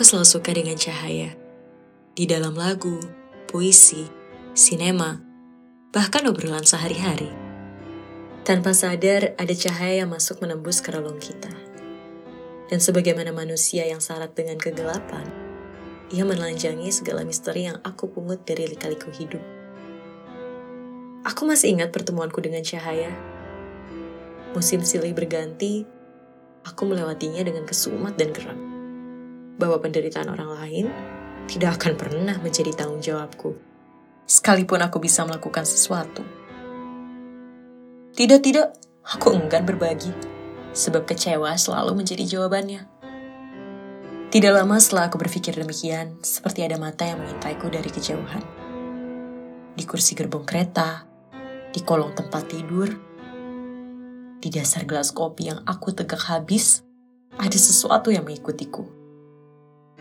Aku selalu suka dengan cahaya. Di dalam lagu, puisi, sinema, bahkan obrolan sehari-hari. Tanpa sadar, ada cahaya yang masuk menembus ke kita. Dan sebagaimana manusia yang syarat dengan kegelapan, ia menelanjangi segala misteri yang aku pungut dari lika-liku hidup. Aku masih ingat pertemuanku dengan cahaya. Musim silih berganti, aku melewatinya dengan kesumat dan geram. Bahwa penderitaan orang lain tidak akan pernah menjadi tanggung jawabku. Sekalipun aku bisa melakukan sesuatu. Tidak-tidak, aku enggan berbagi. Sebab kecewa selalu menjadi jawabannya. Tidak lama setelah aku berpikir demikian, seperti ada mata yang mengintaiku dari kejauhan. Di kursi gerbong kereta, di kolong tempat tidur, di dasar gelas kopi yang aku tegak habis, ada sesuatu yang mengikutiku.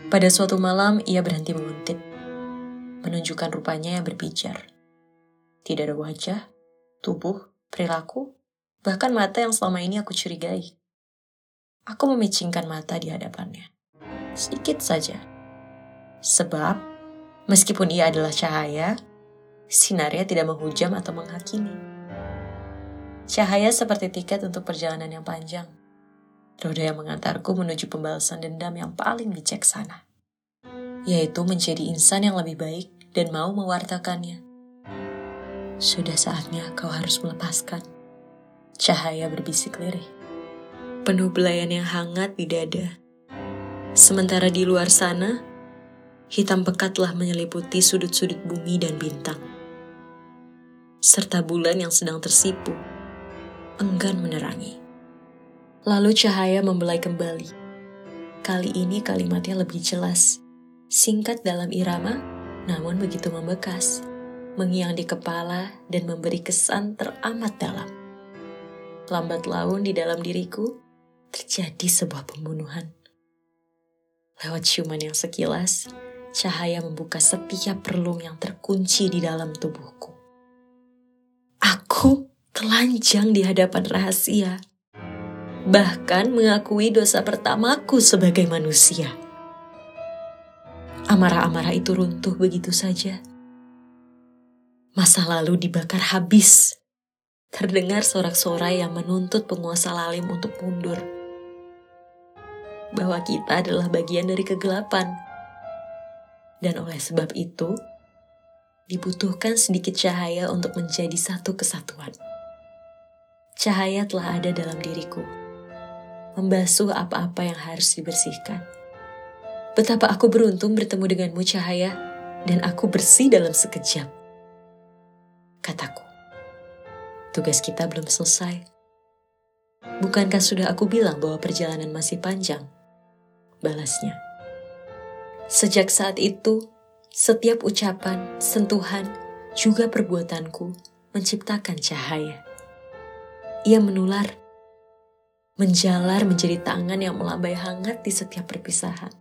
Pada suatu malam, ia berhenti menguntit, menunjukkan rupanya yang berbicar. Tidak ada wajah, tubuh, perilaku, bahkan mata yang selama ini aku curigai. Aku memicingkan mata di hadapannya sedikit saja. Sebab, meskipun ia adalah cahaya, sinarnya tidak menghujam atau menghakimi. Cahaya seperti tiket untuk perjalanan yang panjang. Roda yang mengantarku menuju pembalasan dendam yang paling bijaksana. Yaitu menjadi insan yang lebih baik dan mau mewartakannya. Sudah saatnya kau harus melepaskan. Cahaya berbisik lirih. Penuh belayan yang hangat di dada Sementara di luar sana, hitam pekatlah menyeliputi sudut-sudut bumi dan bintang. Serta bulan yang sedang tersipu, enggan menerangi. Lalu cahaya membelai kembali. Kali ini kalimatnya lebih jelas, singkat dalam irama, namun begitu membekas, mengiang di kepala dan memberi kesan teramat dalam. Lambat laun di dalam diriku, terjadi sebuah pembunuhan. Lewat ciuman yang sekilas, cahaya membuka setiap relung yang terkunci di dalam tubuhku. Aku telanjang di hadapan rahasia, bahkan mengakui dosa pertamaku sebagai manusia. Amarah-amarah itu runtuh begitu saja. Masa lalu dibakar habis. Terdengar sorak-sorai yang menuntut penguasa lalim untuk mundur bahwa kita adalah bagian dari kegelapan. Dan oleh sebab itu, dibutuhkan sedikit cahaya untuk menjadi satu kesatuan. Cahaya telah ada dalam diriku, membasuh apa-apa yang harus dibersihkan. Betapa aku beruntung bertemu denganmu cahaya, dan aku bersih dalam sekejap. Kataku, tugas kita belum selesai. Bukankah sudah aku bilang bahwa perjalanan masih panjang? balasnya. Sejak saat itu, setiap ucapan, sentuhan, juga perbuatanku menciptakan cahaya. Ia menular, menjalar menjadi tangan yang melambai hangat di setiap perpisahan.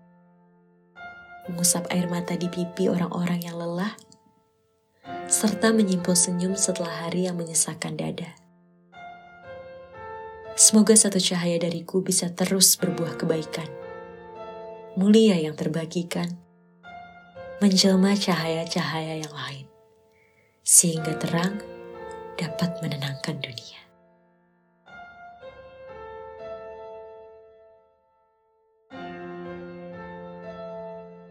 Mengusap air mata di pipi orang-orang yang lelah, serta menyimpul senyum setelah hari yang menyesakan dada. Semoga satu cahaya dariku bisa terus berbuah kebaikan mulia yang terbagikan, menjelma cahaya-cahaya yang lain, sehingga terang dapat menenangkan dunia.